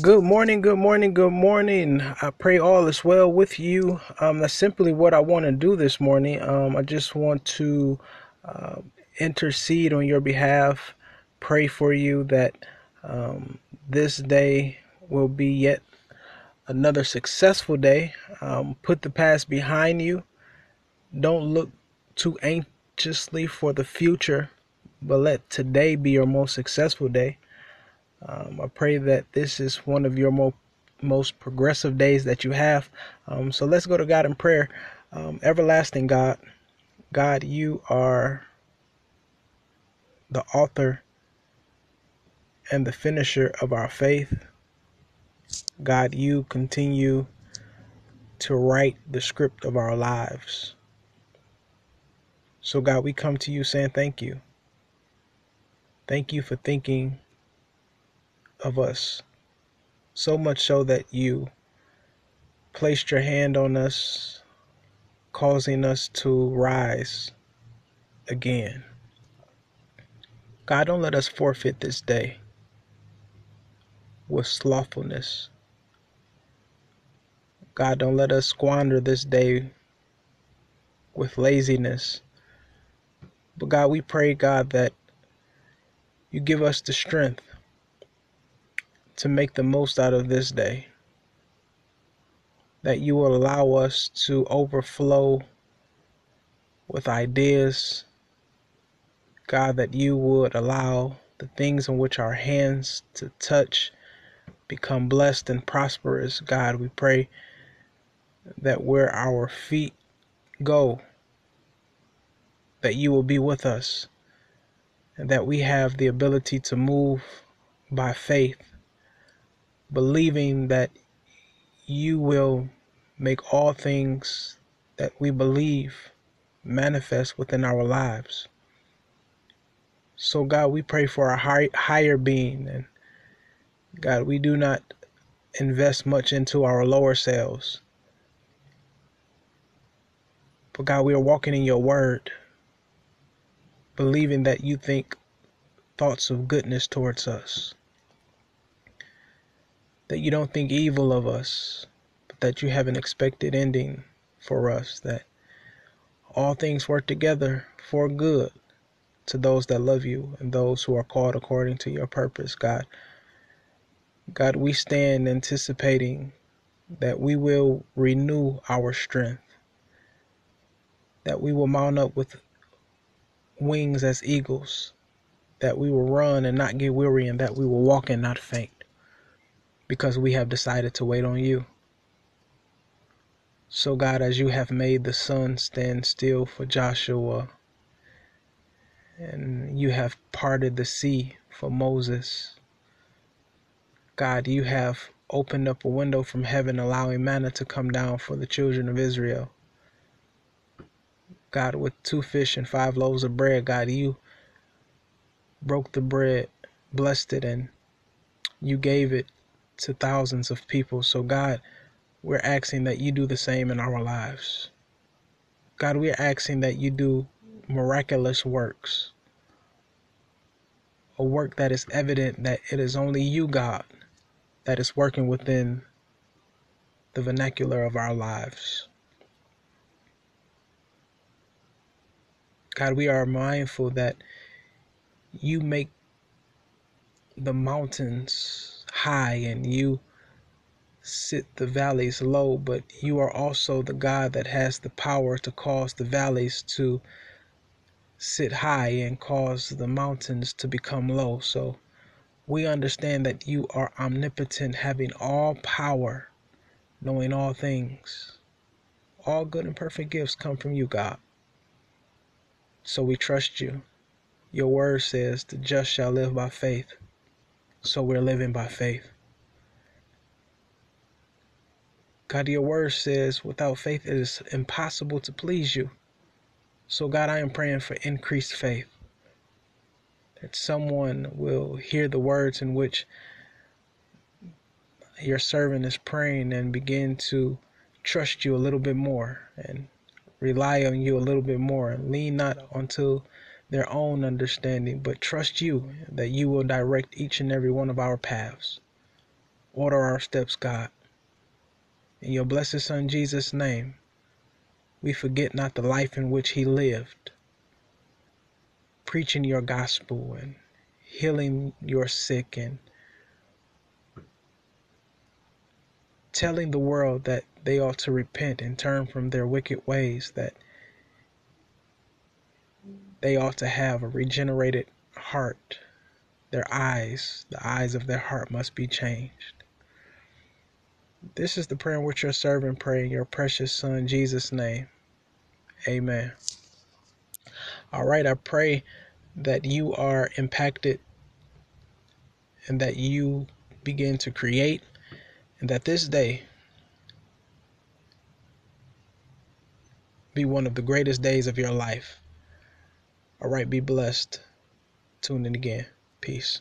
Good morning, good morning, good morning. I pray all is well with you. Um, that's simply what I want to do this morning. Um, I just want to uh, intercede on your behalf, pray for you that um, this day will be yet another successful day. Um, put the past behind you. Don't look too anxiously for the future, but let today be your most successful day. Um, I pray that this is one of your mo- most progressive days that you have. Um, so let's go to God in prayer. Um, everlasting God, God, you are the author and the finisher of our faith. God, you continue to write the script of our lives. So, God, we come to you saying thank you. Thank you for thinking of us so much so that you placed your hand on us, causing us to rise again. God, don't let us forfeit this day with slothfulness. God, don't let us squander this day with laziness. But God, we pray, God, that you give us the strength to make the most out of this day. That you will allow us to overflow with ideas. God, that you would allow the things in which our hands to touch become blessed and prosperous. God, we pray that where our feet go, that you will be with us, and that we have the ability to move by faith, believing that you will make all things that we believe manifest within our lives. So, God, we pray for our high, higher being, and God, we do not invest much into our lower selves. But God, we are walking in your word, believing that you think thoughts of goodness towards us, that you don't think evil of us, but that you have an expected ending for us, that all things work together for good to those that love you and those who are called according to your purpose, God. God, we stand anticipating that we will renew our strength, that we will mount up with wings as eagles, that we will run and not get weary, and that we will walk and not faint, because we have decided to wait on you. So, God, as you have made the sun stand still for Joshua, and you have parted the sea for Moses, God, you have opened up a window from heaven, allowing manna to come down for the children of Israel. God, with two fish and five loaves of bread, God, you broke the bread, blessed it, and you gave it to thousands of people. So, God, we're asking that you do the same in our lives. God, we're asking that you do miraculous works, a work that is evident that it is only you, God, that is working within the vernacular of our lives. God, we are mindful that you make the mountains high and you sit the valleys low, but you are also the God that has the power to cause the valleys to sit high and cause the mountains to become low. So we understand that you are omnipotent, having all power, knowing all things. All good and perfect gifts come from you, God. So we trust you. Your word says the just shall live by faith. So we're living by faith. God, your word says without faith it is impossible to please you. So, God, I am praying for increased faith. That someone will hear the words in which your servant is praying and begin to trust you a little bit more and rely on you a little bit more and lean not onto their own understanding, but trust you that you will direct each and every one of our paths. Order our steps, God. In your blessed Son Jesus' name, we forget not the life in which he lived, preaching your gospel and healing your sick and telling the world that they ought to repent and turn from their wicked ways, that they ought to have a regenerated heart. Their eyes, the eyes of their heart must be changed. This is the prayer in which your servant pray in your precious son Jesus' name. Amen. All right, I pray that you are impacted and that you begin to create and that this day be one of the greatest days of your life. All right, be blessed. Tune in again. Peace.